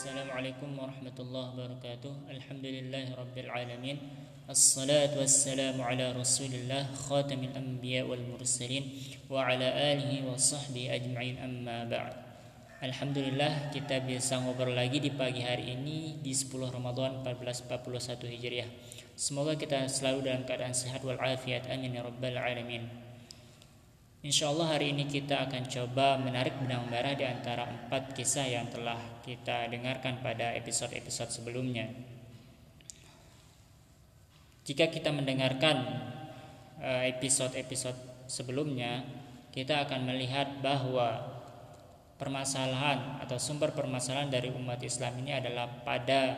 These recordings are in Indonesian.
Assalamualaikum warahmatullahi wabarakatuh. Alhamdulillahi rabbil alamin. Assalatu wassalamu ala rasulillah Khatamil anbiya wal mursalin Wa ala alihi wa sahbihi ajma'in amma ba'd. Alhamdulillah kita bisa ngobrol lagi di pagi hari ini Di 10 Ramadan 1441 Hijriah. Semoga kita selalu dalam keadaan sehat wal afiat Amin ya rabbal alamin Insya Allah hari ini kita akan coba menarik benang merah di antara empat kisah yang telah kita dengarkan pada episode-episode sebelumnya. Jika kita mendengarkan eh, episode-episode sebelumnya, kita akan melihat bahwa permasalahan atau sumber permasalahan dari umat Islam ini adalah pada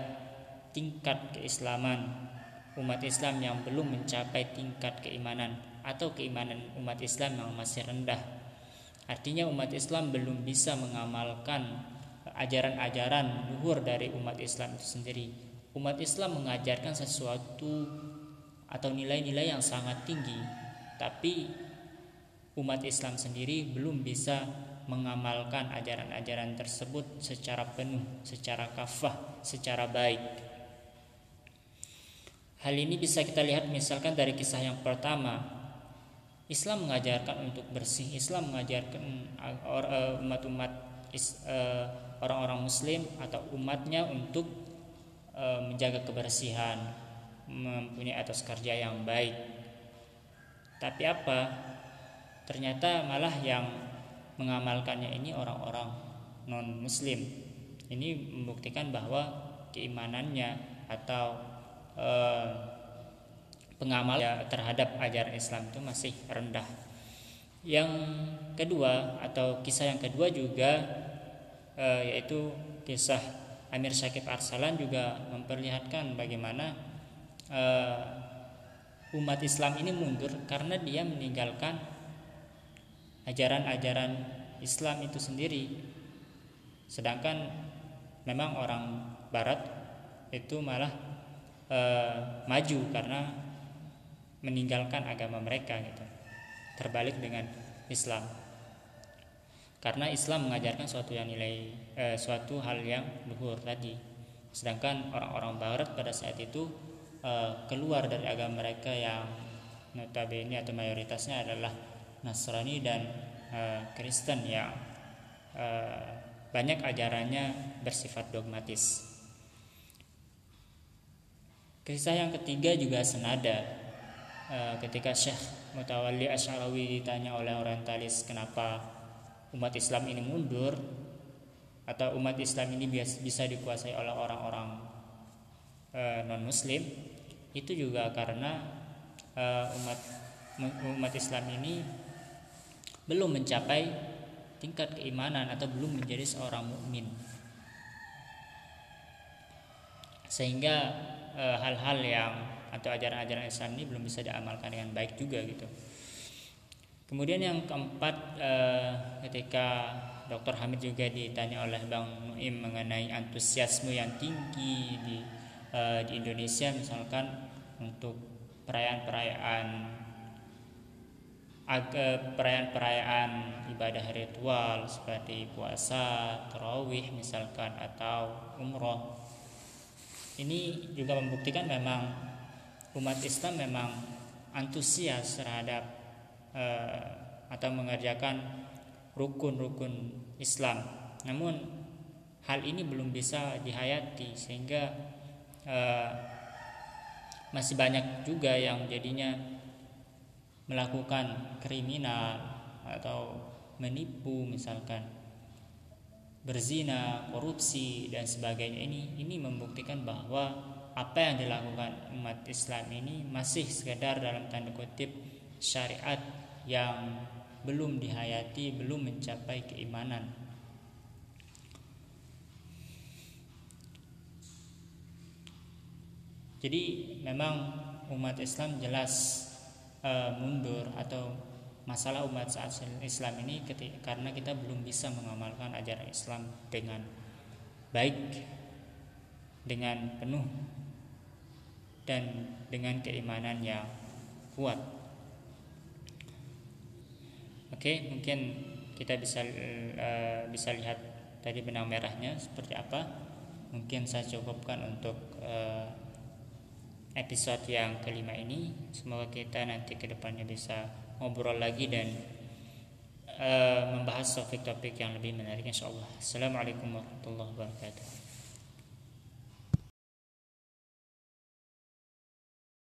tingkat keislaman umat Islam yang belum mencapai tingkat keimanan atau keimanan umat Islam yang masih rendah. Artinya umat Islam belum bisa mengamalkan ajaran-ajaran luhur dari umat Islam itu sendiri. Umat Islam mengajarkan sesuatu atau nilai-nilai yang sangat tinggi, tapi umat Islam sendiri belum bisa mengamalkan ajaran-ajaran tersebut secara penuh, secara kafah, secara baik. Hal ini bisa kita lihat misalkan dari kisah yang pertama. Islam mengajarkan untuk bersih Islam mengajarkan eh, umat-umat eh, orang-orang muslim atau umatnya untuk eh, menjaga kebersihan mempunyai atas kerja yang baik. Tapi apa? Ternyata malah yang mengamalkannya ini orang-orang non muslim ini membuktikan bahwa keimanannya atau pengamal ya, terhadap ajaran Islam itu masih rendah. Yang kedua atau kisah yang kedua juga e, yaitu kisah Amir Syakib Arsalan juga memperlihatkan bagaimana e, umat Islam ini mundur karena dia meninggalkan ajaran-ajaran Islam itu sendiri. Sedangkan memang orang barat itu malah e, maju karena meninggalkan agama mereka gitu. Terbalik dengan Islam. Karena Islam mengajarkan suatu yang nilai eh, suatu hal yang luhur tadi. Sedangkan orang-orang Barat pada saat itu eh, keluar dari agama mereka yang notabene atau mayoritasnya adalah Nasrani dan eh, Kristen yang eh, banyak ajarannya bersifat dogmatis kisah yang ketiga juga senada. Eh, ketika Syekh Mutawalli Asy'arawi ditanya oleh orientalis kenapa umat Islam ini mundur? Atau umat Islam ini bisa dikuasai oleh orang-orang eh, non muslim itu juga karena e, umat umat Islam ini belum mencapai tingkat keimanan atau belum menjadi seorang mukmin. Sehingga hal-hal yang atau ajaran-ajaran Islam ini belum bisa diamalkan dengan baik juga gitu. Kemudian yang keempat eh, ketika Dr. Hamid juga ditanya oleh Bang Nuim mengenai antusiasme yang tinggi di eh, di Indonesia misalkan untuk perayaan-perayaan perayaan-perayaan ibadah ritual seperti puasa, tarawih misalkan atau umroh. Ini juga membuktikan memang umat Islam memang antusias terhadap uh, atau mengerjakan rukun-rukun Islam. Namun hal ini belum bisa dihayati sehingga uh, masih banyak juga yang jadinya melakukan kriminal atau menipu misalkan berzina, korupsi dan sebagainya ini ini membuktikan bahwa apa yang dilakukan umat Islam ini masih sekedar dalam tanda kutip syariat yang belum dihayati, belum mencapai keimanan. Jadi memang umat Islam jelas uh, mundur atau masalah umat saat Islam ini ketika, karena kita belum bisa mengamalkan ajaran Islam dengan baik dengan penuh dan dengan keimanan yang kuat. Oke, mungkin kita bisa uh, bisa lihat tadi benang merahnya seperti apa. mungkin saya cukupkan untuk uh, episode yang kelima ini semoga kita nanti ke depannya bisa ngobrol lagi dan uh, membahas topik-topik yang lebih menarik insyaallah. Assalamualaikum warahmatullahi wabarakatuh